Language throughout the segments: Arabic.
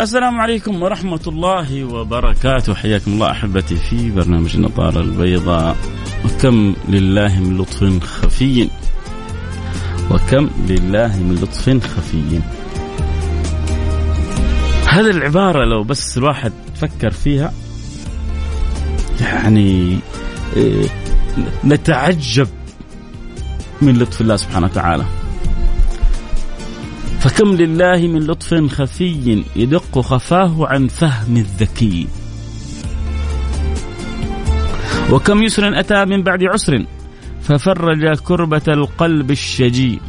السلام عليكم ورحمة الله وبركاته. حياكم الله أحبتي في برنامج النظارة البيضاء. وكم لله من لطف خفي. وكم لله من لطف خفي. هذه العبارة لو بس الواحد فكر فيها يعني إيه، نتعجب من لطف الله سبحانه وتعالى. فكم لله من لطف خفي يدق خفاه عن فهم الذكي. وكم يسر أتى من بعد عسر ففرج كربة القلب الشجي.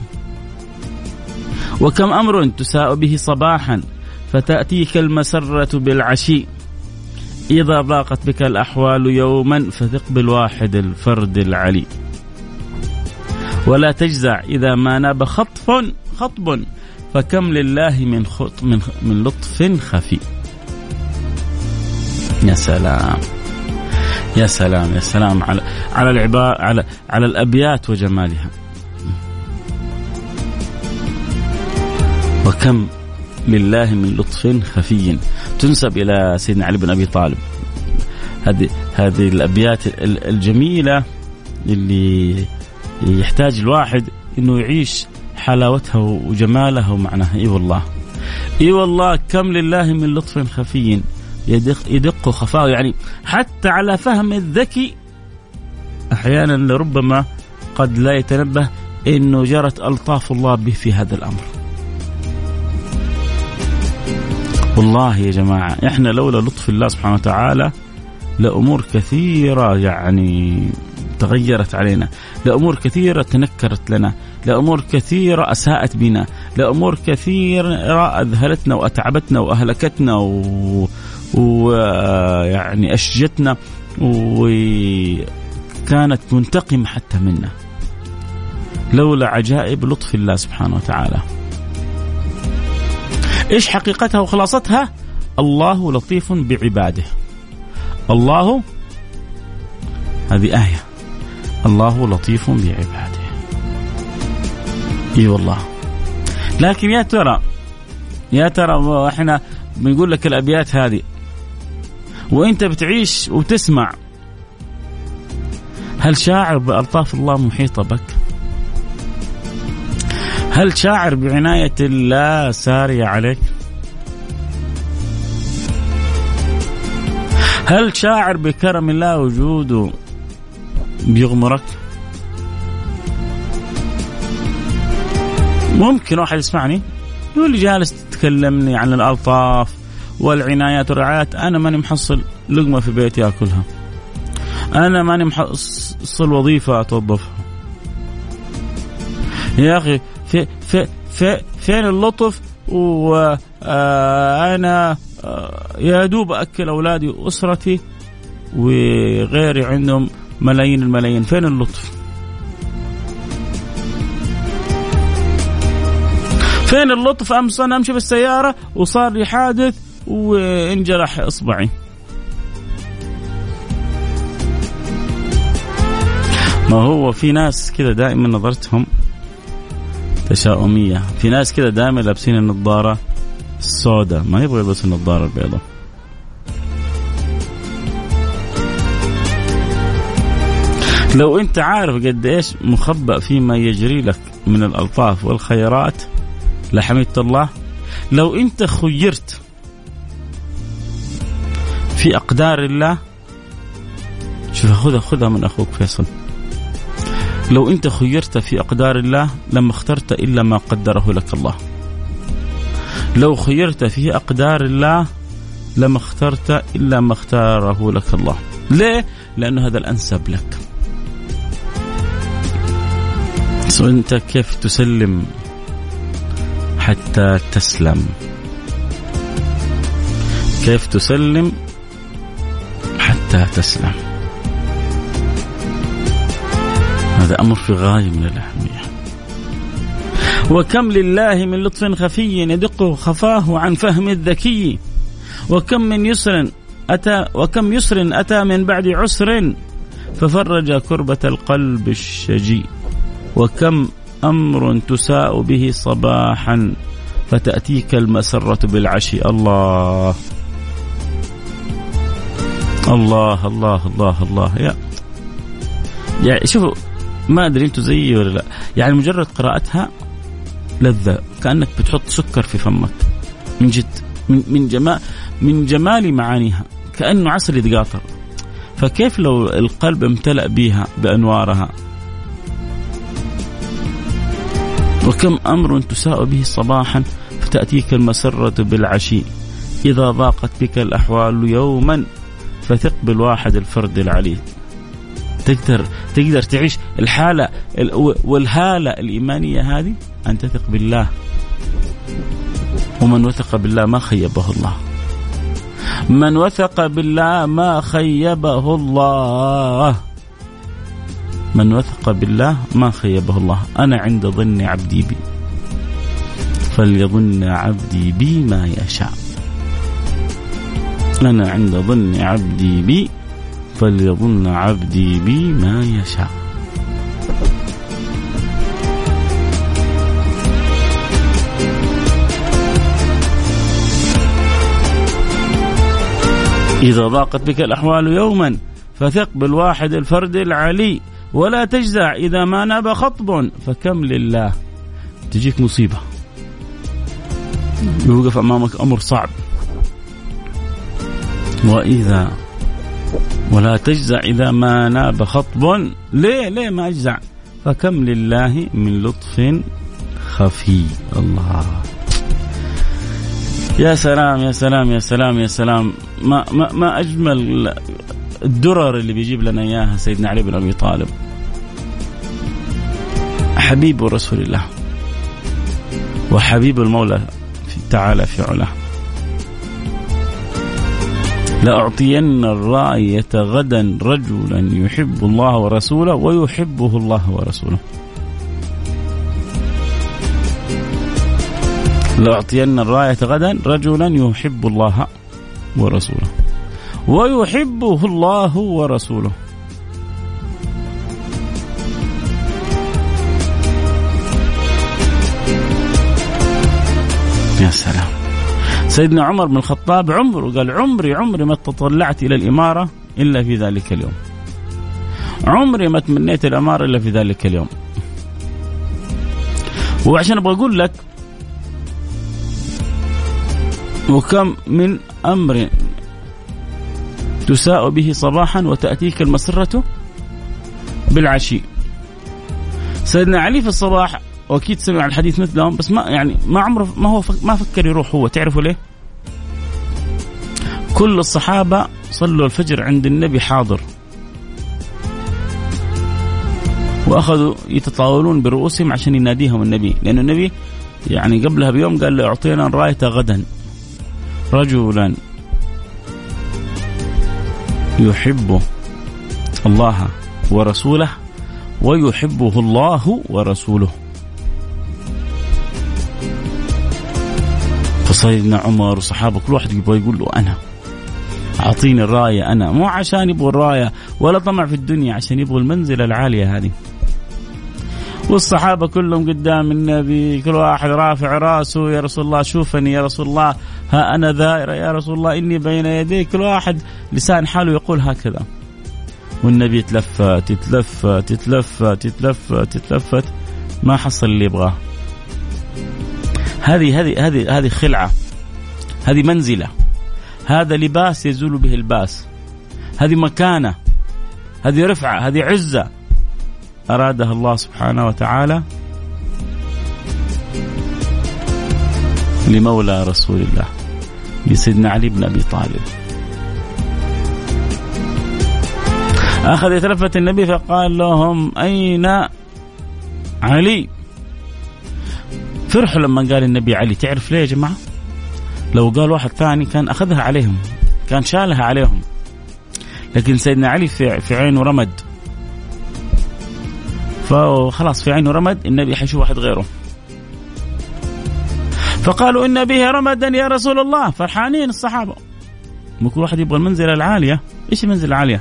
وكم أمر تساء به صباحا فتأتيك المسرة بالعشي. إذا ضاقت بك الأحوال يوما فثق بالواحد الفرد العلي. ولا تجزع إذا ما ناب خطف خطب فكم لله من خط من من لطف خفي. يا سلام. يا سلام يا سلام على على العبارة على على الأبيات وجمالها. وكم لله من لطف خفي. تنسب إلى سيدنا علي بن أبي طالب. هذه هذه الأبيات الجميلة اللي يحتاج الواحد إنه يعيش حلاوتها وجمالها ومعناها. إي والله. إي والله كم لله من لطف خفي يدق, يدق خفاه يعني حتى على فهم الذكي أحيانا لربما قد لا يتنبه إنه جرت ألطاف الله به في هذا الأمر. والله يا جماعة إحنا لولا لطف الله سبحانه وتعالى لأمور كثيرة يعني تغيرت علينا. لأمور كثيرة تنكرت لنا. لأمور كثيرة أساءت بنا. لأمور كثيرة أذهلتنا وأتعبتنا وأهلكتنا ويعني و... أشجتنا. وكانت منتقمة حتى منا. لولا عجائب لطف الله سبحانه وتعالى. إيش حقيقتها وخلاصتها؟ الله لطيف بعباده. الله هذه آية. الله لطيف بعباده إي والله لكن يا ترى يا ترى إحنا بنقول لك الأبيات هذه وإنت بتعيش وتسمع هل شاعر بألطاف الله محيطة بك؟ هل شاعر بعناية الله ساريه عليك؟ هل شاعر بكرم الله وجوده بيغمرك. ممكن واحد يسمعني؟ يقول لي جالس تتكلمني عن الألطاف والعنايات والرعايات أنا ماني محصل لقمة في بيتي أكلها. أنا ماني محصل وظيفة أتوظفها. يا أخي في في في فين اللطف؟ وأنا آه، يا دوب أكل أولادي وأسرتي وغيري عندهم ملايين الملايين. فين اللطف؟ فين اللطف؟ أمس أنا أمشي بالسيارة وصار لي حادث وانجرح إصبعي. ما هو في ناس كذا دائما نظرتهم تشاؤمية. في ناس كذا دائما لابسين النظارة السوداء. ما يبغوا يلبسوا النظارة البيضاء. لو انت عارف قد إيش مخبأ فيما يجري لك من الألطاف والخيرات لحمدت الله. لو انت خيرت في أقدار الله شوف خذها خذها من أخوك فيصل. لو انت خيرت في أقدار الله لما اخترت إلا ما قدره لك الله. لو خيرت في أقدار الله لما اخترت إلا ما اختاره لك الله. ليه؟ لأنه هذا الأنسب لك. وانت كيف تسلم حتى تسلم؟ كيف تسلم حتى تسلم؟ هذا أمر في غاية من الأهمية. وكم لله من لطف خفي يدق خفاه عن فهم الذكي. وكم من يسر أتى وكم يسر أتى من بعد عسر. ففرج كربة القلب الشجي. وكم أمر تساء به صباحا فتأتيك المسرة بالعشي. الله. الله الله الله الله. يا يعني شوفوا ما أدري أنتم زيي ولا لا. يعني مجرد قراءتها لذة. كأنك بتحط سكر في فمك. من جد. من من جمال من جمال معانيها. كأنه عسل يتقاطر. فكيف لو القلب امتلأ بها بأنوارها؟ وكم أمر تساء به صباحا فتأتيك المسرة بالعشي. إذا ضاقت بك الأحوال يوما فثق بالواحد الفرد العلي. تقدر تقدر تعيش الحالة والهالة الإيمانية هذه؟ أن تثق بالله. ومن وثق بالله ما خيبه الله. من وثق بالله ما خيبه الله. من وثق بالله ما خيبه الله. أنا عند ظن عبدي بي. فليظن عبدي بي ما يشاء. أنا عند ظن عبدي بي فليظن عبدي بي ما يشاء. إذا ضاقت بك الأحوال يوما فثق بالواحد الفرد العلي. ولا تجزع إذا ما ناب خطب. فكم لله. تجيك مصيبة. يوقف أمامك أمر صعب. وإذا ولا تجزع إذا ما ناب خطب. ليه؟ ليه ما أجزع؟ فكم لله من لطف خفي. الله. يا سلام يا سلام يا سلام يا سلام. ما ما ما أجمل الدرر اللي بيجيب لنا إياها سيدنا علي بن أبي طالب. حبيب رسول الله وحبيب المولى تعالى في علاه. لأعطين الرأية غدا رجلا يحب الله ورسوله ويحبه الله ورسوله. لأعطين الرأية غدا رجلا يحب الله ورسوله. ويحبه الله ورسوله. يا سلام. سيدنا عمر بن الخطاب عمره قال عمري عمري ما تطلعت إلى الإمارة إلا في ذلك اليوم. عمري ما تمنيت الأمارة إلا في ذلك اليوم. وعشان أبغى أقول لك وكم من أمر تساء به صباحا وتأتيك المسرة بالعشي. سيدنا علي في الصباح وأكيد سمع الحديث مثلهم بس ما يعني ما عمره ما هو ما فكر يروح هو تعرفوا ليه؟ كل الصحابة صلوا الفجر عند النبي حاضر. وأخذوا يتطاولون برؤوسهم عشان يناديهم النبي. لأن النبي يعني قبلها بيوم قال له أعطينا الرايه غدا رجلا. يحب الله ورسوله ويحبه الله ورسوله. فسيدنا عمر وصحابه كل واحد يبغى يقول له أنا أعطيني الراية أنا مو عشان يبغوا الراية ولا طمع في الدنيا عشان يبغوا المنزلة العالية هذه. والصحابة كلهم قدام النبي كل واحد رافع راسه يا رسول الله شوفني يا رسول الله. ها أنا ذائر يا رسول الله إني بين يديك كل واحد لسان حاله يقول هكذا. والنبي يتلفت يتلفت يتلفت يتلفت يتلفت ما حصل اللي يبغاه. هذه هذه هذه هذه خلعة. هذه منزلة. هذا لباس يزول به الباس. هذه مكانة. هذه رفعة هذه عزة. أرادها الله سبحانه وتعالى لمولى رسول الله. لسيدنا علي بن أبي طالب. أخذ يتلفت النبي فقال لهم أين علي؟ فرحوا لما قال النبي علي تعرف ليه يا جماعة؟ لو قال واحد ثاني كان أخذها عليهم كان شالها عليهم. لكن سيدنا علي في, في عينه رمد فخلاص في عينه رمد النبي حيشوف واحد غيره. فقالوا إن به رمدا يا رسول الله. فرحانين الصحابة. كل واحد يبغى المنزلة العالية. إيش المنزلة العالية؟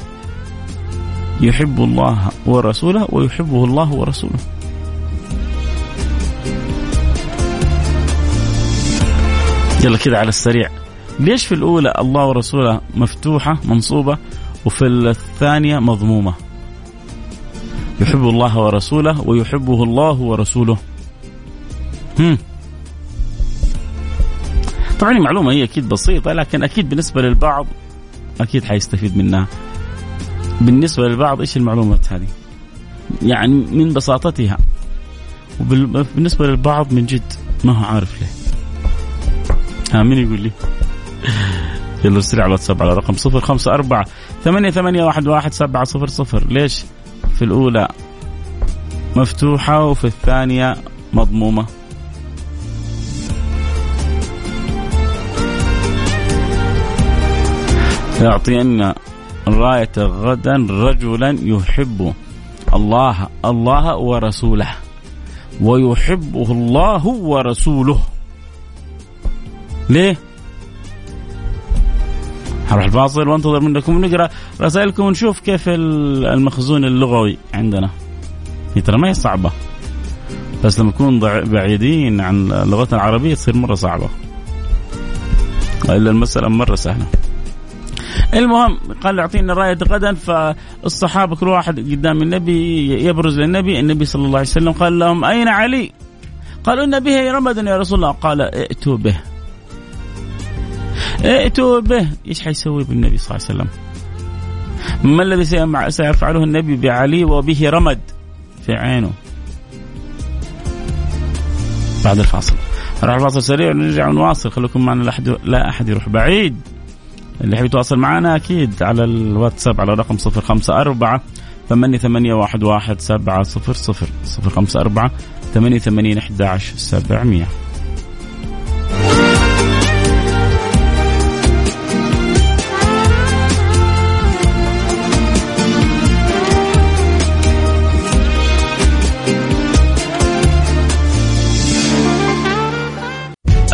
يحب الله ورسوله ويحبه الله ورسوله. يلا كذا على السريع. ليش في الأولى الله ورسوله مفتوحة منصوبة وفي الثانية مضمومة؟ يحب الله ورسوله ويحبه الله ورسوله. هم. طبعا المعلومة هي أكيد بسيطة لكن أكيد بالنسبة للبعض أكيد حيستفيد منها. بالنسبة للبعض إيش المعلومات هذه؟ يعني من بساطتها. وبالنسبة للبعض من جد ما هو عارف ليه. ها مين يقول لي؟ يلا ارسل على الواتساب على رقم صفر خمسة أربعة ثمانية ثمانية واحد واحد سبعة صفر صفر. ليش؟ في الأولى مفتوحة وفي الثانية مضمومة. يعطين راية غدا رجلا يحب الله الله ورسوله ويحبه الله ورسوله. ليه؟ هروح الفاصل وانتظر منكم. نقرأ رسائلكم ونشوف كيف المخزون اللغوي عندنا. هي ترى ما هي صعبة؟ بس لما نكون بعيدين عن لغتنا العربية تصير مرة صعبة. إلا المسألة مرة سهلة. المهم قال اعطينا رايه غدا فالصحابة كل واحد قدام النبي يبرز للنبي النبي صلى الله عليه وسلم قال لهم أين علي؟ قالوا إن به رمدا يا رسول الله. قال ائتوا به. ائتوا به. إيش حيسوي بالنبي صلى الله عليه وسلم؟ ما الذي سيفعله النبي بعلي وبه رمد في عينه؟ بعد الفاصل. نروح الفاصل سريع ونرجع ونواصل. خليكم معنا لا أحد يروح بعيد. اللي يحب يتواصل معنا أكيد على الواتساب على رقم صفر خمسة أربعة ثمانية ثمانية واحد واحد سبعة صفر صفر صفر خمسة أربعة ثمانية أحد عشر سبعمية.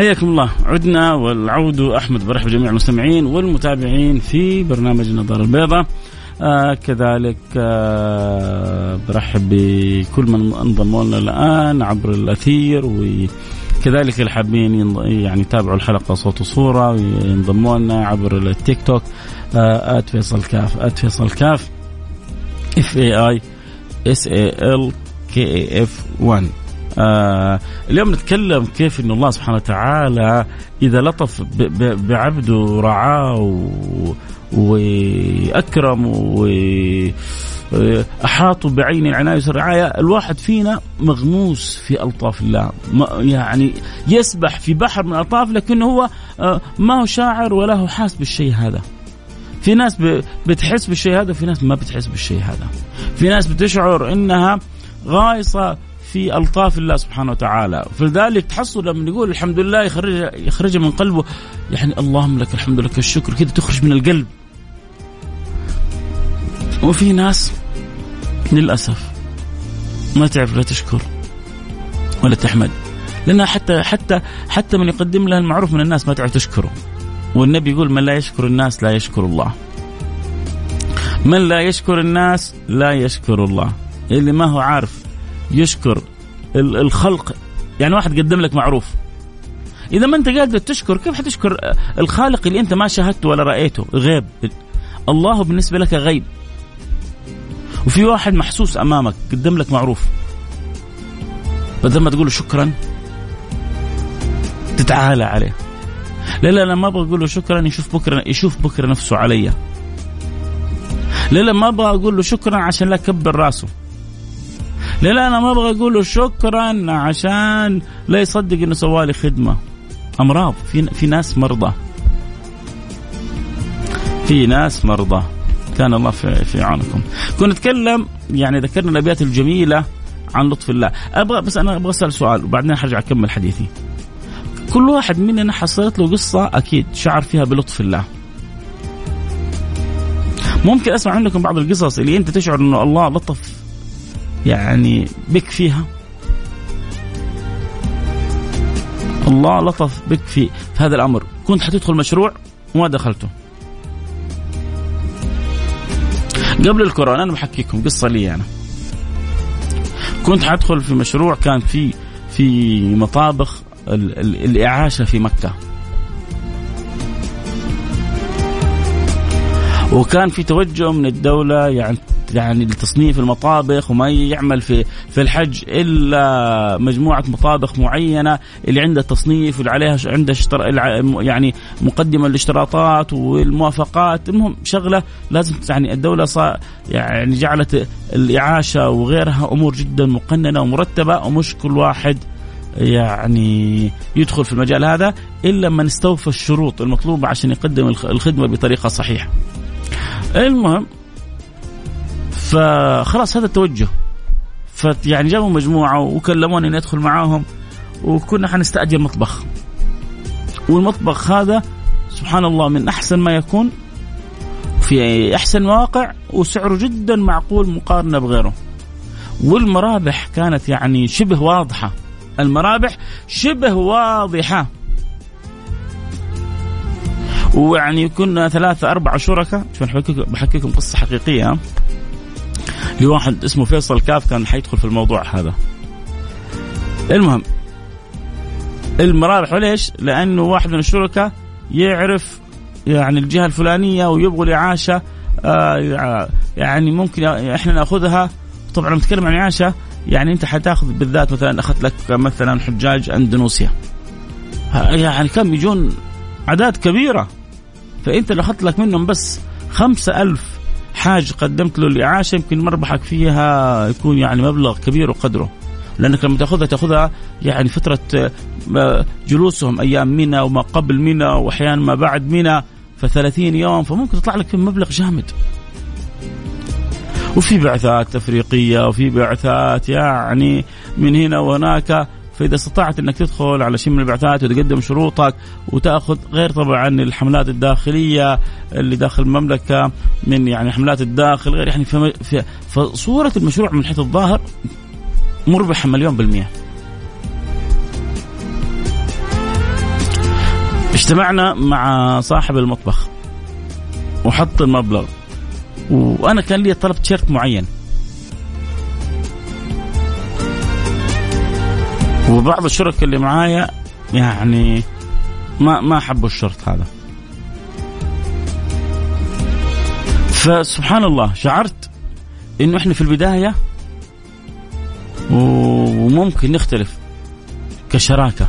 حياكم الله. عدنا والعود أحمد برحب جميع المستمعين والمتابعين في برنامج النظاره البيضاء آه كذلك آه برحب بكل من انضموا لنا الآن عبر الأثير وكذلك اللي حابين يعني يتابعوا الحلقة صوت وصورة وينضموا لنا عبر التيك توك آه فيصل كاف فيصل كاف F A I S A L كي اف 1 آه اليوم نتكلم كيف إن الله سبحانه وتعالى إذا لطف بعبده ورعاه واكرم واحاطوا بعين العنايه والرعايه الواحد فينا مغموس في ألطاف الله يعني يسبح في بحر من الطاف لكنه هو آه، ما هو شاعر ولا هو حاس بالشيء هذا. في ناس بتحس بالشيء هذا وفي ناس ما بتحس بالشيء هذا. في ناس بتشعر إنها غايصة في ألطاف الله سبحانه وتعالى. فلذلك تحصل لما يقول الحمد لله يخرج يخرج من قلبه يعني اللهم لك الحمد لك الشكر كذا تخرج من القلب. وفي ناس للأسف ما تعرف لا تشكر ولا تحمد. لأنها حتى حتى حتى من يقدم لها المعروف من الناس ما تعرف تشكره. والنبي يقول من لا يشكر الناس لا يشكر الله. من لا يشكر الناس لا يشكر الله. اللي ما هو عارف يشكر الخلق. يعني واحد قدم لك معروف. إذا ما أنت قادر تشكر كيف حتشكر الخالق اللي أنت ما شاهدته ولا رأيته؟ غيب. الله بالنسبة لك غيب. وفي واحد محسوس أمامك قدم لك معروف. بدل ما تقول شكرا تتعالى عليه. لا لا أنا ما أبغى أقول له شكرا يشوف بكرة يشوف بكرة نفسه علي. لا لا ما أبغى أقول له شكرا عشان لا كبر راسه. لا لا أنا ما أبغى أقول له شكرا عشان لا يصدق إنه سوالي خدمة. أمراض في في ناس مرضى. في ناس مرضى. كان الله في, في عونكم. كنا نتكلم يعني ذكرنا الأبيات الجميلة عن لطف الله. أبغى بس أنا أبغى أسأل سؤال وبعدين حرجع أكمل حديثي. كل واحد مننا حصلت له قصة أكيد شعر فيها بلطف الله. ممكن أسمع منكم بعض القصص اللي أنت تشعر إنه الله لطف يعني بك فيها. الله لطف بك في, هذا الأمر. كنت حتدخل مشروع وما دخلته. قبل الكورونا أنا بحكيكم قصة لي أنا. كنت حادخل في مشروع كان في في مطابخ الإعاشة في مكة. وكان في توجه من الدولة يعني يعني لتصنيف المطابخ وما يعمل في في الحج إلا مجموعة مطابخ معينة اللي عندها تصنيف واللي عليها عندها يعني مقدمة الاشتراطات والموافقات المهم شغلة لازم يعني الدولة صار يعني جعلت الإعاشة وغيرها أمور جدا مقننة ومرتبة ومش كل واحد يعني يدخل في المجال هذا إلا من استوفى الشروط المطلوبة عشان يقدم الخدمة بطريقة صحيحة. المهم فخلاص هذا التوجه. فيعني جابوا مجموعة وكلموني إني أدخل معاهم وكنا حنستأجر مطبخ. والمطبخ هذا سبحان الله من أحسن ما يكون في أحسن مواقع وسعره جدا معقول مقارنة بغيره. والمرابح كانت يعني شبه واضحة. المرابح شبه واضحة. ويعني كنا ثلاثة أربعة شركاء. شوف بحكيكم قصة حقيقية. لواحد اسمه فيصل كاف كان حيدخل في الموضوع هذا. المهم المرابح وليش؟ لأنه واحد من الشركاء يعرف يعني الجهة الفلانية ويبغوا الإعاشة آه يعني ممكن إحنا نأخذها. طبعا نتكلم عن إعاشة يعني أنت حتأخذ بالذات مثلا أخذت لك مثلا حجاج أندونيسيا. يعني كم يجون أعداد كبيرة. فانت لو اخذت لك منهم بس خمسة ألف حاج قدمت له الإعاشة يمكن مربحك فيها يكون يعني مبلغ كبير وقدره. لأنك لما تأخذها تأخذها يعني فترة آه، جلوسهم أيام منى وما قبل منى وأحيانا ما بعد منى ف يوم فممكن تطلع لك مبلغ جامد. وفي بعثات أفريقية وفي بعثات يعني من هنا وهناك. فإذا استطعت إنك تدخل على من البعثات وتقدم شروطك وتأخذ غير طبعا الحملات الداخلية اللي داخل المملكة من يعني حملات الداخل غير يعني في فصورة المشروع من حيث الظاهر مربحة مليون بالمية. اجتمعنا مع صاحب المطبخ وحط المبلغ وأنا كان لي طلب تيشيرت معين وبعض الشركاء اللي معايا يعني ما ما حبوا الشرط هذا. فسبحان الله شعرت إنه إحنا في البداية وممكن نختلف كشراكة.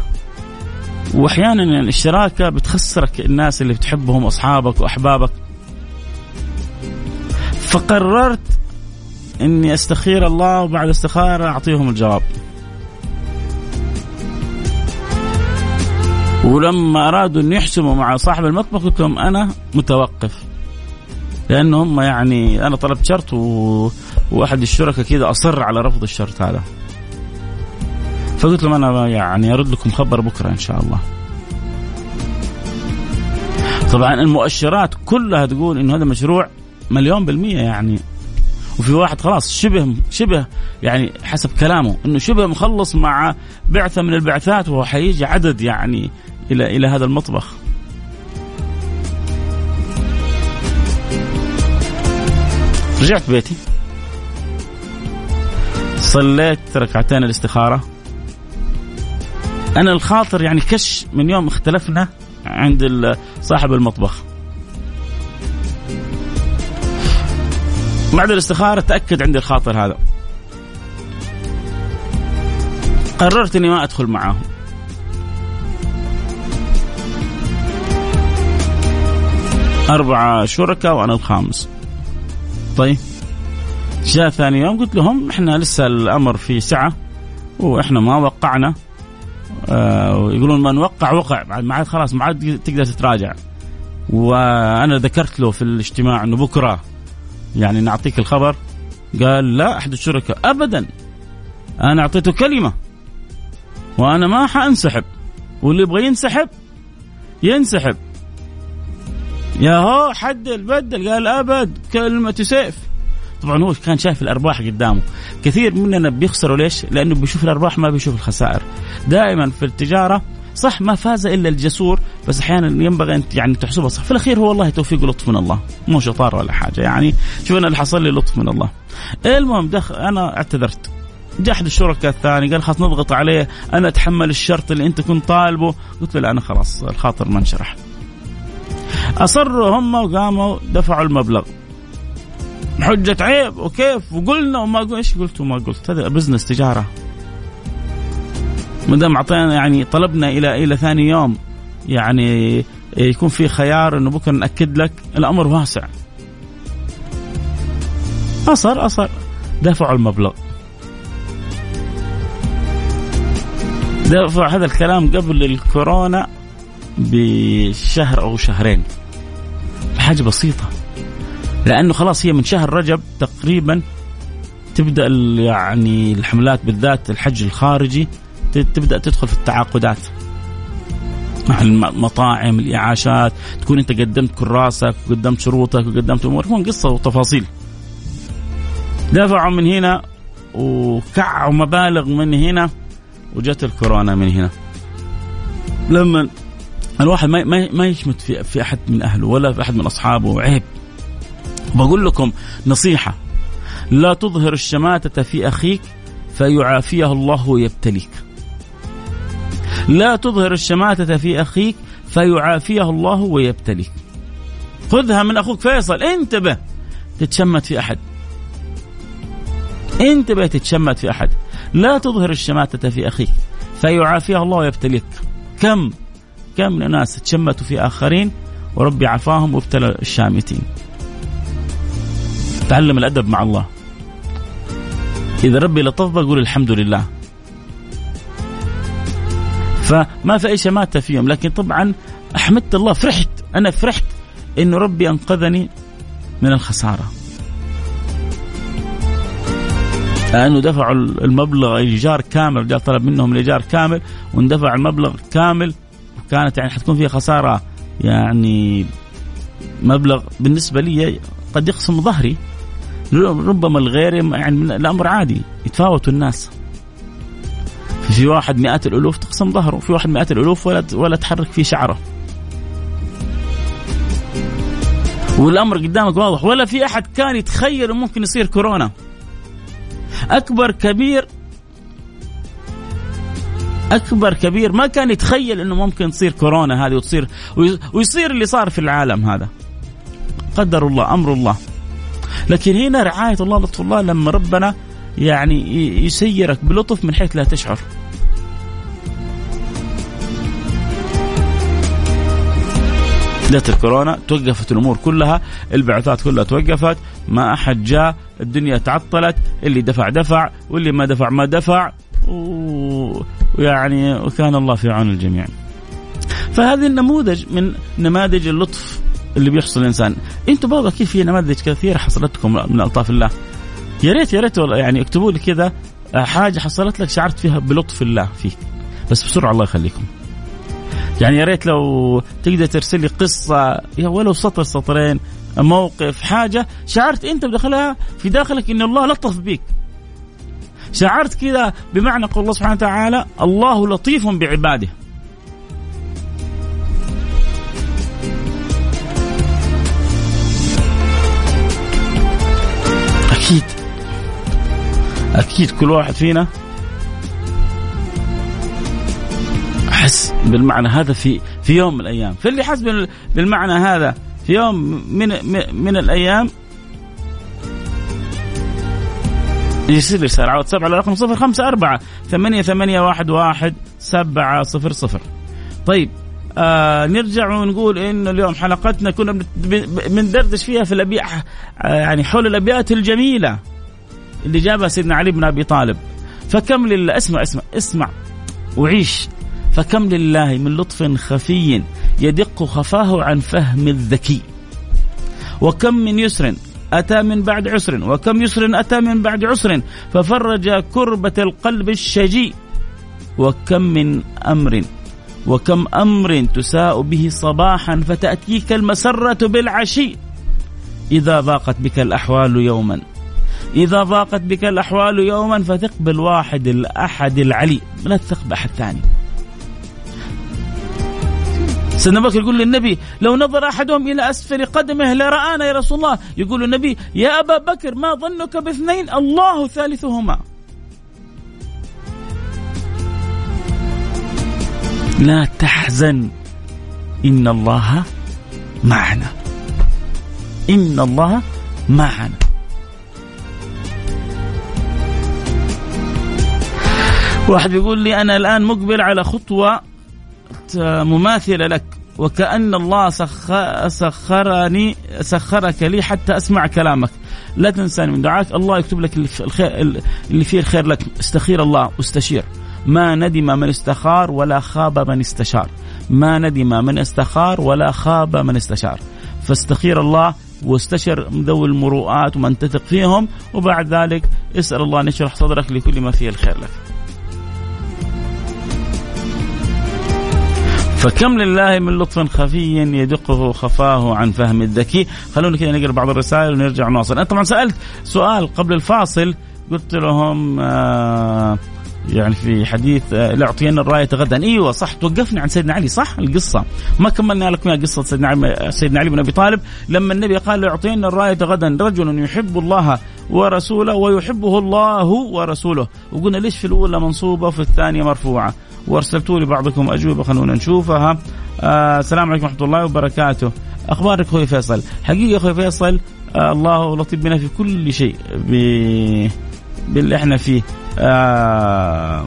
وأحيانا يعني الشراكة بتخسرك الناس اللي بتحبهم أصحابك وأحبابك. فقررت إني أستخير الله وبعد استخارة أعطيهم الجواب. ولما أرادوا أن يحسموا مع صاحب المطبخ قلت لهم أنا متوقف. لأنه هم يعني أنا طلبت شرط و... وأحد الشركاء كذا أصر على رفض الشرط هذا. فقلت لهم أنا يعني أرد لكم خبر بكرة إن شاء الله. طبعا المؤشرات كلها تقول إنه هذا مشروع مليون بالمية يعني. وفي واحد خلاص شبه شبه يعني حسب كلامه إنه شبه مخلص مع بعثة من البعثات وهو حيجي عدد يعني إلى إلى هذا المطبخ. رجعت بيتي. صليت ركعتين الاستخارة. أنا الخاطر يعني كش من يوم اختلفنا عند صاحب المطبخ. بعد الاستخارة تأكد عندي الخاطر هذا. قررت إني ما أدخل معاهم. أربعة شركاء وأنا الخامس. طيب. جاء ثاني يوم قلت لهم إحنا لسه الأمر في سعة وإحنا ما وقعنا. آه يقولون ما نوقع وقع. ما عاد خلاص ما عاد تقدر تتراجع. وأنا ذكرت له في الاجتماع إنه بكرة يعني نعطيك الخبر. قال لا أحد الشركاء ابدا. أنا أعطيته كلمة. وأنا ما حأنسحب. واللي يبغى ينسحب ينسحب. يا هو حد البدل قال أبد كلمة سيف. طبعا هو كان شايف الأرباح قدامه. كثير مننا بيخسروا ليش؟ لأنه بيشوف الأرباح ما بيشوف الخسائر. دائما في التجارة صح ما فاز إلا الجسور بس أحيانا ينبغي انت يعني تحسبها صح. في الأخير هو والله توفيق ولطف من الله مو شطاره ولا حاجة. يعني شوف أنا اللي حصل لي لطف من الله. المهم دخل أنا اعتذرت. جاء أحد الشركاء الثاني قال خلاص نضغط عليه أنا أتحمل الشرط اللي أنت كنت طالبه. قلت له لا أنا خلاص الخاطر ما انشرح. أصروا هم وقاموا دفعوا المبلغ. حجة عيب وكيف؟ وقلنا وما قلنا إيش قلت وما قلت؟ هذا بزنس تجارة. ما دام أعطينا يعني طلبنا إلى إلى ثاني يوم يعني يكون في خيار إنه بكرة نأكد لك الأمر واسع. أصر أصر. دفعوا المبلغ. دفع هذا الكلام قبل الكورونا بشهر أو شهرين. حاجة بسيطة. لأنه خلاص هي من شهر رجب تقريبا تبدأ يعني الحملات بالذات الحج الخارجي تبدأ تدخل في التعاقدات. مع المطاعم الإعاشات تكون أنت قدمت كراسك وقدمت شروطك وقدمت أمورك. تكون قصة وتفاصيل. دفعوا من هنا وكعوا مبالغ من هنا وجت الكورونا من هنا. لما الواحد ما ما يشمت في في أحد من أهله ولا في أحد من أصحابه عيب. بقول لكم نصيحة. لا تظهر الشماتة في أخيك فيعافيه الله ويبتليك. لا تظهر الشماتة في أخيك فيعافيه الله ويبتليك. خذها من أخوك فيصل انتبه. تتشمت في أحد. انتبه تتشمت في أحد. لا تظهر الشماتة في أخيك فيعافيه الله ويبتليك. كم؟ كم من الناس تشمتوا في آخرين وربي عفاهم وابتلى الشامتين. تعلم الأدب مع الله. إذا ربي لطف قول الحمد لله. فما في أي شماتة فيهم لكن طبعا أحمدت الله فرحت. أنا فرحت إنه ربي أنقذني من الخسارة. لأنه دفعوا المبلغ الإيجار كامل جاء طلب منهم الإيجار كامل واندفع المبلغ كامل كانت يعني حتكون فيها خسارة يعني مبلغ بالنسبة لي قد يقسم ظهري. ربما الغير يعني الأمر عادي يتفاوتوا الناس. في واحد مئات الألوف تقسم ظهره في واحد مئات الألوف ولا ولا تحرك فيه شعره. والأمر قدامك واضح. ولا في أحد كان يتخيل ممكن يصير كورونا. أكبر كبير أكبر كبير ما كان يتخيل إنه ممكن تصير كورونا هذه وتصير ويصير اللي صار في العالم هذا. قدر الله أمر الله. لكن هنا رعاية الله لطف الله لما ربنا يعني يسيرك بلطف من حيث لا تشعر. بدأت الكورونا توقفت الأمور كلها البعثات كلها توقفت ما أحد جاء الدنيا تعطلت اللي دفع دفع واللي ما دفع ما دفع. ويعني وكان الله في عون الجميع. فهذه النموذج من نماذج اللطف اللي بيحصل الإنسان. أنتم برضه أكيد في نماذج كثيرة حصلت لكم من ألطاف الله. يا ريت يا ريت يعني اكتبوا لي كذا حاجة حصلت لك شعرت فيها بلطف الله فيك. بس بسرعة الله يخليكم. يعني يا ريت لو تقدر ترسل لي قصة ولو سطر سطرين موقف حاجة شعرت أنت بداخلها في داخلك إن الله لطف بيك. شعرت كذا بمعنى قول الله سبحانه وتعالى الله لطيف بعباده. أكيد. أكيد كل واحد فينا حس بالمعنى هذا في في يوم من الأيام. فاللي حس بالمعنى هذا في يوم من من الأيام يرسل رسالة على واتساب على رقم صفر خمسة أربعة ثمانية ثمانية واحد واحد سبعة صفر صفر. طيب آه نرجع ونقول إنه اليوم حلقتنا كنا بندردش فيها في الابيات آه يعني حول الأبيات الجميلة اللي جابها سيدنا علي بن أبي طالب. فكم لله اسمع اسمع اسمع وعيش. فكم لله من لطف خفي يدق خفاه عن فهم الذكي. وكم من يسر أتى من بعد عسر وكم يسر أتى من بعد عسر ففرج كربة القلب الشجي وكم من أمر وكم أمر تساء به صباحا فتأتيك المسرة بالعشي. إذا ضاقت بك الأحوال يوما إذا ضاقت بك الأحوال يوما فثق بالواحد الأحد العلي. لا تثق بأحد ثاني. سيدنا بكر يقول للنبي لو نظر أحدهم إلى أسفل قدمه لرآنا يا رسول الله. يقول النبي يا أبا بكر ما ظنك باثنين؟ الله ثالثهما. لا تحزن. إن الله معنا. إن الله معنا. واحد يقول لي أنا الآن مقبل على خطوة مماثلة لك وكأن الله سخرني سخرك لي حتى أسمع كلامك. لا تنساني من دعاك الله يكتب لك الخير اللي فيه الخير لك. استخير الله واستشير. ما ندم من استخار ولا خاب من استشار. ما ندم من استخار ولا خاب من استشار. فاستخير الله واستشر ذوي المروءات ومن تثق فيهم وبعد ذلك اسأل الله أن يشرح صدرك لكل ما فيه الخير لك. فكم لله من لطف خفي يدقه خفاه عن فهم الذكي. خلونا كذا نقرأ بعض الرسائل ونرجع نواصل. أنا طبعا سألت سؤال قبل الفاصل. قلت لهم آه يعني في حديث آه، لاعطين الرايه غدا إيوه صح توقفني عن سيدنا علي. صح القصة. ما كملنا لكم قصة سيدنا علي سيدنا علي بن أبي طالب. لما النبي قال لاعطين الرايه غدا رجل يحب الله ورسوله ويحبه الله ورسوله. وقلنا ليش في الأولى منصوبة وفي الثانية مرفوعة؟ وارسلتوا لي بعضكم أجوبة خلونا نشوفها. آه السلام عليكم ورحمة الله وبركاته. أخبارك أخوي فيصل؟ حقيقة أخوي فيصل آه الله لطيف بنا في كل شيء ب... باللي إحنا فيه. آه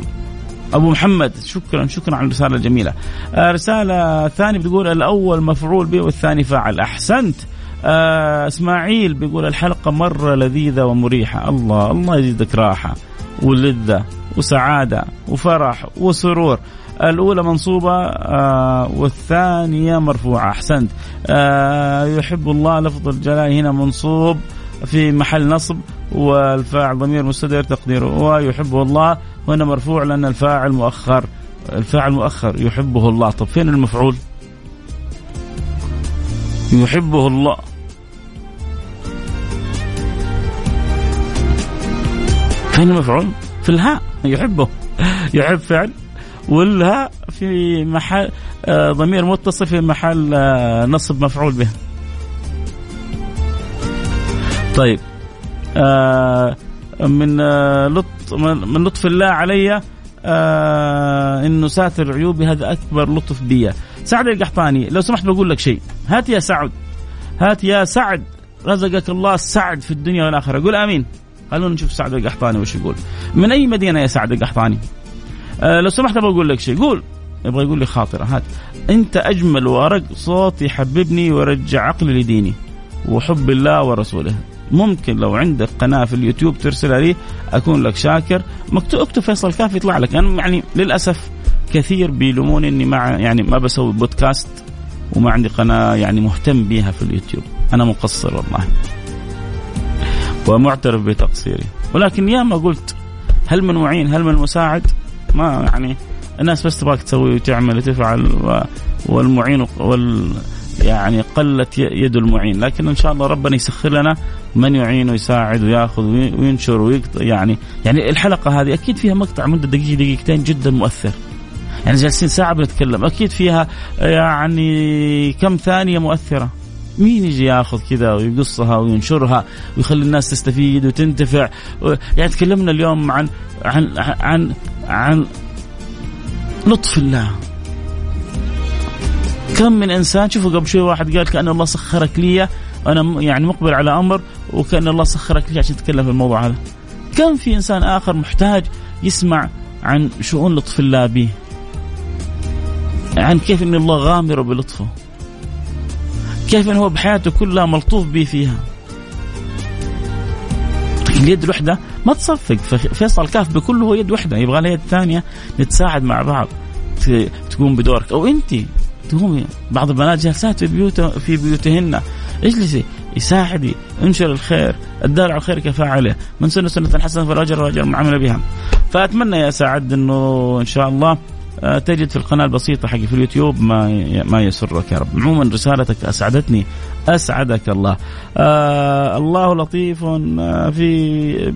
أبو محمد شكرا شكرا على الرسالة الجميلة. آه رسالة ثانية بتقول الأول مفعول به والثاني فاعل. أحسنت. آه إسماعيل بيقول الحلقة مرة لذيذة ومريحة. الله الله يزيدك راحة. ولذة وسعادة وفرح وسرور. الأولى منصوبة آه والثانية مرفوعة. أحسنت. آه يحب الله لفظ الجلال هنا منصوب في محل نصب والفاعل ضمير مستدر تقديره. ويحبه الله. هنا مرفوع لأن الفاعل مؤخر. الفاعل مؤخر. يحبه الله. طب فين المفعول؟ يحبه الله. فين المفعول؟ في الهاء. يحبه. يحب فعل. والهاء في محل آه، ضمير متصل في محل آه، نصب مفعول به. طيب. آه من آه لط من لطف الله علي آه إنه ساتر عيوبي هذا أكبر لطف بي. سعد القحطاني لو سمحت بقول لك شيء. هات يا سعد. هات يا سعد. رزقك الله السعد في الدنيا والآخرة. قول آمين. خلونا نشوف سعد القحطاني وش يقول. من أي مدينة يا سعد القحطاني؟ آه لو سمحت أبغى أقول لك شيء. قول. يبغى يقول لي خاطرة. هات. أنت أجمل وأرق صوت يحببني ويرجع عقلي لديني وحب الله ورسوله. ممكن لو عندك قناة في اليوتيوب ترسلها لي أكون لك شاكر. مكتوب اكتب فيصل كاف يطلع لك. أنا يعني للأسف كثير بيلوموني إني ما يعني ما بسوي بودكاست وما عندي قناة يعني مهتم بها في اليوتيوب. أنا مقصر والله. ومعترف بتقصيري. ولكن يا ما قلت هل من معين هل من مساعد؟ ما يعني الناس بس تبغاك تسوي وتعمل وتفعل والمعين وال يعني قلت يد المعين. لكن إن شاء الله ربنا يسخر لنا من يعين ويساعد وياخذ وينشر ويقطع يعني يعني الحلقة هذه أكيد فيها مقطع مدة دقيقه دقيقتين جدا مؤثر. يعني جالسين ساعة بنتكلم أكيد فيها يعني كم ثانية مؤثرة. مين يجي ياخذ كذا ويقصها وينشرها ويخلي الناس تستفيد وتنتفع؟ يعني تكلمنا اليوم عن عن عن عن لطف الله. كم من إنسان شوفوا قبل شوي واحد قال كأن الله سخرك لي أنا يعني مقبل على أمر وكأن الله سخرك لي عشان تتكلم في الموضوع هذا. كم في إنسان آخر محتاج يسمع عن شؤون لطف الله به؟ عن كيف إن الله غامر بلطفه؟ كيف هو بحياته كلها ملطوف به فيها. اليد الوحدة ما تصفق. فيصل كاف بكله هو يد وحدة. يبغى لها يد ثانية نتساعد مع بعض. تقوم بدورك. أو أنت تقومي بعض البنات جالسات في بيوت في بيوتهن. اجلسي. يساعدي. انشر الخير. الدال على الخير كفاعله. من سنة سنة حسنة فالأجر راجع من عمل بها. فأتمنى يا سعد إنه إن شاء الله تجد في القناة البسيطة حقي في اليوتيوب ما ما يسرك يا رب. عموما رسالتك أسعدتني. أسعدك الله. آه الله لطيف آه، في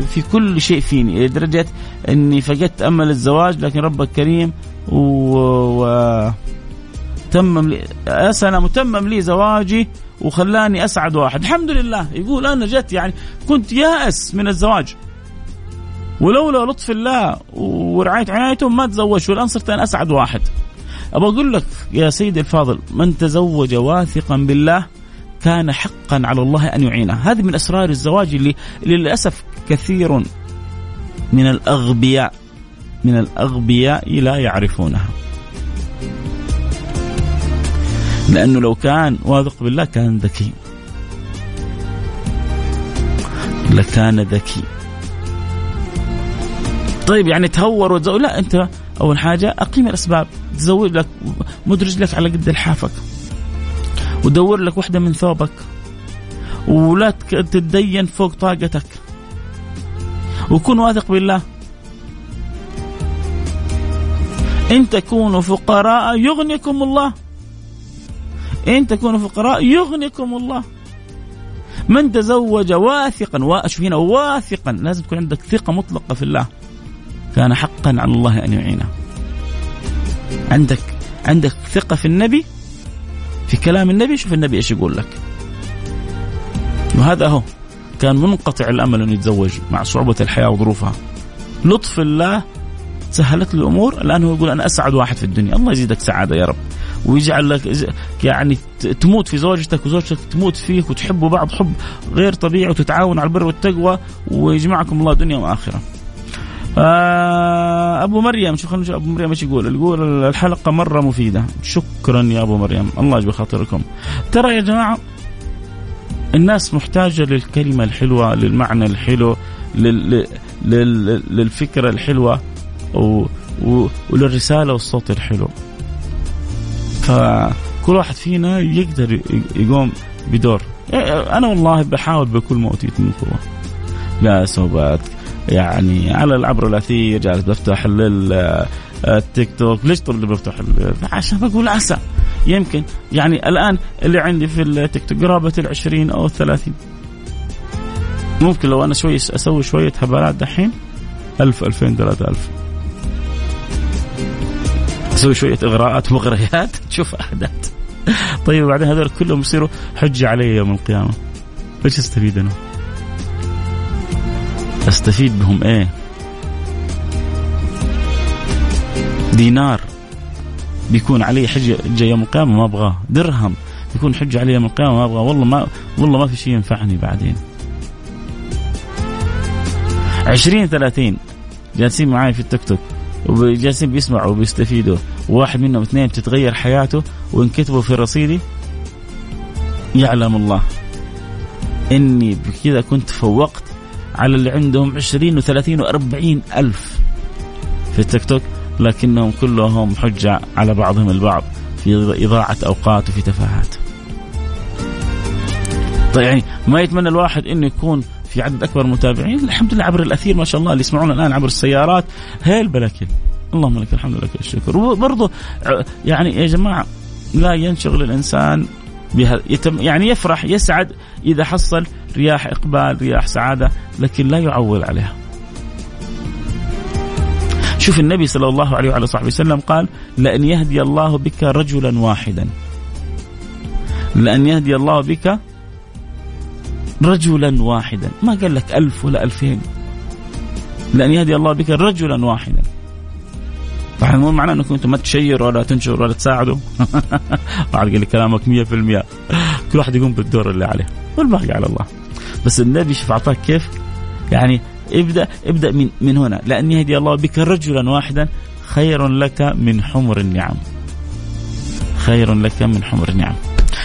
في كل شيء فيني. لدرجة إني فقدت أمل الزواج لكن ربك كريم و, و تمم لي يا سلام تمم لي زواجي وخلاني أسعد واحد. الحمد لله. يقول أنا جت يعني كنت يائس من الزواج. ولولا لطف الله ورعاية عنايته ما تزوجت والآن صرت أنا أسعد واحد. ابى أقول لك يا سيدي الفاضل من تزوج واثقا بالله كان حقا على الله أن يعينه. هذه من أسرار الزواج اللي للأسف كثير من الأغبياء من الأغبياء لا يعرفونها. لأنه لو كان واثق بالله كان ذكي. لكان ذكي. طيب يعني تهور وتزوج لا أنت أول حاجة أقيم الأسباب. تزوج لك مدرج لك على قد لحافك. ودور لك وحدة من ثوبك. ولا تتدين فوق طاقتك. وكن واثق بالله. إن تكونوا فقراء يغنيكم الله. إن تكونوا فقراء يغنيكم الله. من تزوج واثقا واشوف هنا واثقا. لازم تكون عندك ثقة مطلقة في الله. كان حقا على الله أن يعينه. عندك عندك ثقة في النبي في كلام النبي شوف النبي إيش يقول لك. وهذا هو كان منقطع الأمل انه يتزوج مع صعوبة الحياة وظروفها. لطف الله سهلت له الأمور الآن هو يقول أنا أسعد واحد في الدنيا. الله يزيدك سعادة يا رب. ويجعل لك يعني تموت في زوجتك وزوجتك تموت فيك وتحبوا بعض حب غير طبيعي وتتعاونوا على البر والتقوى ويجمعكم الله دنيا وآخرة. آه أبو مريم شو خلينا نشوف أبو مريم إيش يقول؟ يقول الحلقة مرة مفيدة، شكرا يا أبو مريم، الله يجبر خاطركم. ترى يا جماعة الناس محتاجة للكلمة الحلوة، للمعنى الحلو، لل... لل... للفكرة الحلوة و... و... وللرسالة والصوت الحلو. فكل واحد فينا يقدر يقوم بدور أنا والله بحاول بكل ما أوتيت من قوة لا سوبات يعني على العبر الأثير جالس بفتح التيك توك. ليش طول بفتح عشان بقول عسى. يمكن. يعني الآن اللي عندي في التيك توك قرابة ال 20 أو 30 ممكن لو أنا شوي أسوي شوية هبالات دحين؟ 1000 2000 3000 تسوي شوية إغراءات ومغريات تشوف أحداث. طيب بعدين هذول كلهم يصيروا حجة علي يوم القيامة. إيش استفيد أنا؟ أستفيد بهم إيه؟ دينار. بيكون علي حجه يوم القيامة ما أبغاه، درهم. بيكون حجه علي يوم القيامة ما أبغاه، والله ما والله ما في شيء ينفعني بعدين. 20 30 جالسين معي في التيك توك. وجالسين بيسمعوا وبيستفيدوا. وواحد منهم اثنين تتغير حياته وانكتبوا في رصيدي. يعلم الله. إني بكذا كنت فوقت على اللي عندهم 20 و30 و40 ألف في التيك توك لكنهم كلهم حجة على بعضهم البعض في إضاعة أوقات وفي تفاهات. طيب يعني ما يتمنى الواحد إنه يكون في عدد أكبر متابعين؟ الحمد لله عبر الأثير ما شاء الله اللي يسمعونا الآن عبر السيارات. هيل بلكن اللهم لك الحمد لك الشكر. وبرضه يعني يا جماعة لا ينشغل الإنسان يتم يعني يفرح يسعد إذا حصل رياح إقبال رياح سعادة لكن لا يعول عليها. شوف النبي صلى الله عليه وعلى صحبه وسلم قال لأن يهدي الله بك رجلا واحدا. لأن يهدي الله بك رجلا واحدا. ما قال لك ألف ولا ألفين. لأن يهدي الله بك رجلا واحدا. طبعا مو معناه إنكم أنتم ما تشيروا ولا تنشروا ولا تساعدوا. بعد قال كلامك 100% كل واحد يقوم بالدور اللي عليه. والباقي على الله. بس النبي شوف أعطاك كيف؟ يعني ابدأ ابدأ من من هنا. لأن يهدي الله بك رجلا واحدا خير لك من حمر النعم. خير لك من حمر النعم.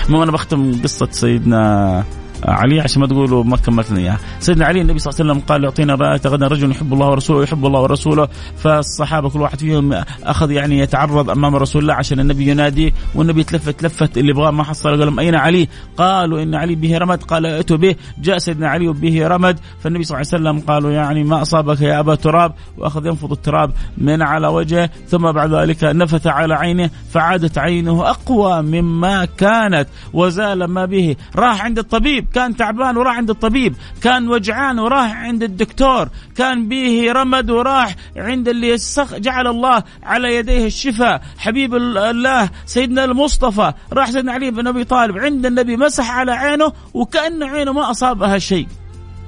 المهم أنا بختم قصة سيدنا علي عشان ما تقولوا ما كملت لنا إياها. سيدنا علي النبي صلى الله عليه وسلم قال أعطينا رايه غدا رجل يحب الله ورسوله ويحب الله ورسوله. فالصحابة كل واحد فيهم أخذ يعني يتعرض أمام رسول الله عشان النبي ينادي والنبي تلفت لفت اللي يبغاه ما حصل. قال لهم أين علي؟ قالوا إن علي به رمد. قال ائتوا به. جاء سيدنا علي به رمد فالنبي صلى الله عليه وسلم قالوا يعني ما أصابك يا أبا تراب؟ وأخذ ينفض التراب من على وجهه ثم بعد ذلك نفث على عينه فعادت عينه أقوى مما كانت وزال ما به. راح عند الطبيب كان تعبان وراح عند الطبيب كان وجعان وراح عند الدكتور كان به رمد وراح عند اللي جعل الله على يديه الشفاء. حبيب الله سيدنا المصطفى راح سيدنا علي بن أبي طالب عند النبي مسح على عينه وكأن عينه ما أصابها شيء.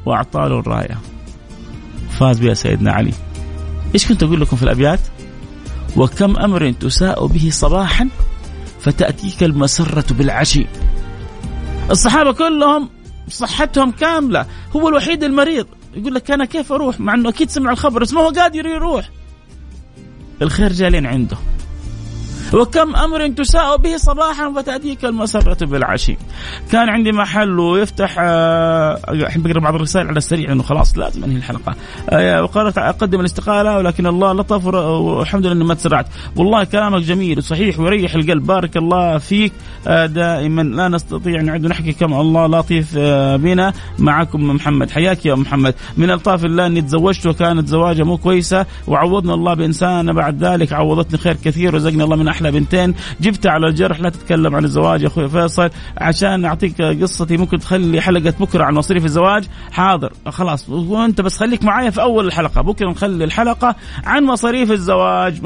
وأعطى له الراية. فاز بها سيدنا علي. إيش كنت أقول لكم في الأبيات؟ وكم أمر تساء به صباحا فتأتيك المسرة بالعشي. الصحابة كلهم صحتهم كاملة. هو الوحيد المريض. يقول لك أنا كيف أروح؟ مع إنه أكيد سمع الخبر بس ما هو قادر يروح. الخير جالين عنده. وكم أمر تساء به صباحا فتأتيك المسره بالعشي. كان عندي محل ويفتح آه، احب اقرا بعض الرسائل على السريع لأنه خلاص لازم أنهي الحلقة. آه، وقالت أقدم الاستقالة ولكن الله لطف والحمد لله إني ما تسرعت. والله كلامك جميل وصحيح ويريح القلب. بارك الله فيك. آه، دائما لا نستطيع نعد نحكي كم الله لطيف بنا. معكم محمد. حياك يا محمد. من ألطاف الله إني تزوجت وكانت زواجة مو كويسة. وعوضنا الله بإنسان. بعد ذلك عوضتني خير كثير. ورزقني الله من أحلى بنتين. جبتها على الجرح لا تتكلم عن الزواج يا أخوي فيصل عشان أعطيك قصتي. ممكن تخلي حلقة بكرة عن مصاريف الزواج؟ حاضر. خلاص وأنت بس خليك معايا في أول الحلقة. بكرة نخلي الحلقة عن مصاريف الزواج.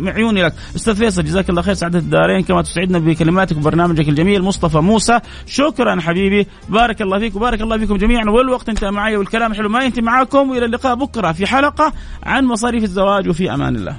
معيوني لك. أستاذ فيصل جزاك الله خير. سعادة الدارين. كما تسعدنا بكلماتك وبرنامجك الجميل مصطفى موسى. شكرا حبيبي. بارك الله فيك وبارك الله فيكم جميعا. والوقت انتهى معي والكلام حلو. ما ينتهي معاكم. وإلى اللقاء بكرة في حلقة عن مصاريف الزواج. وفي أمان الله.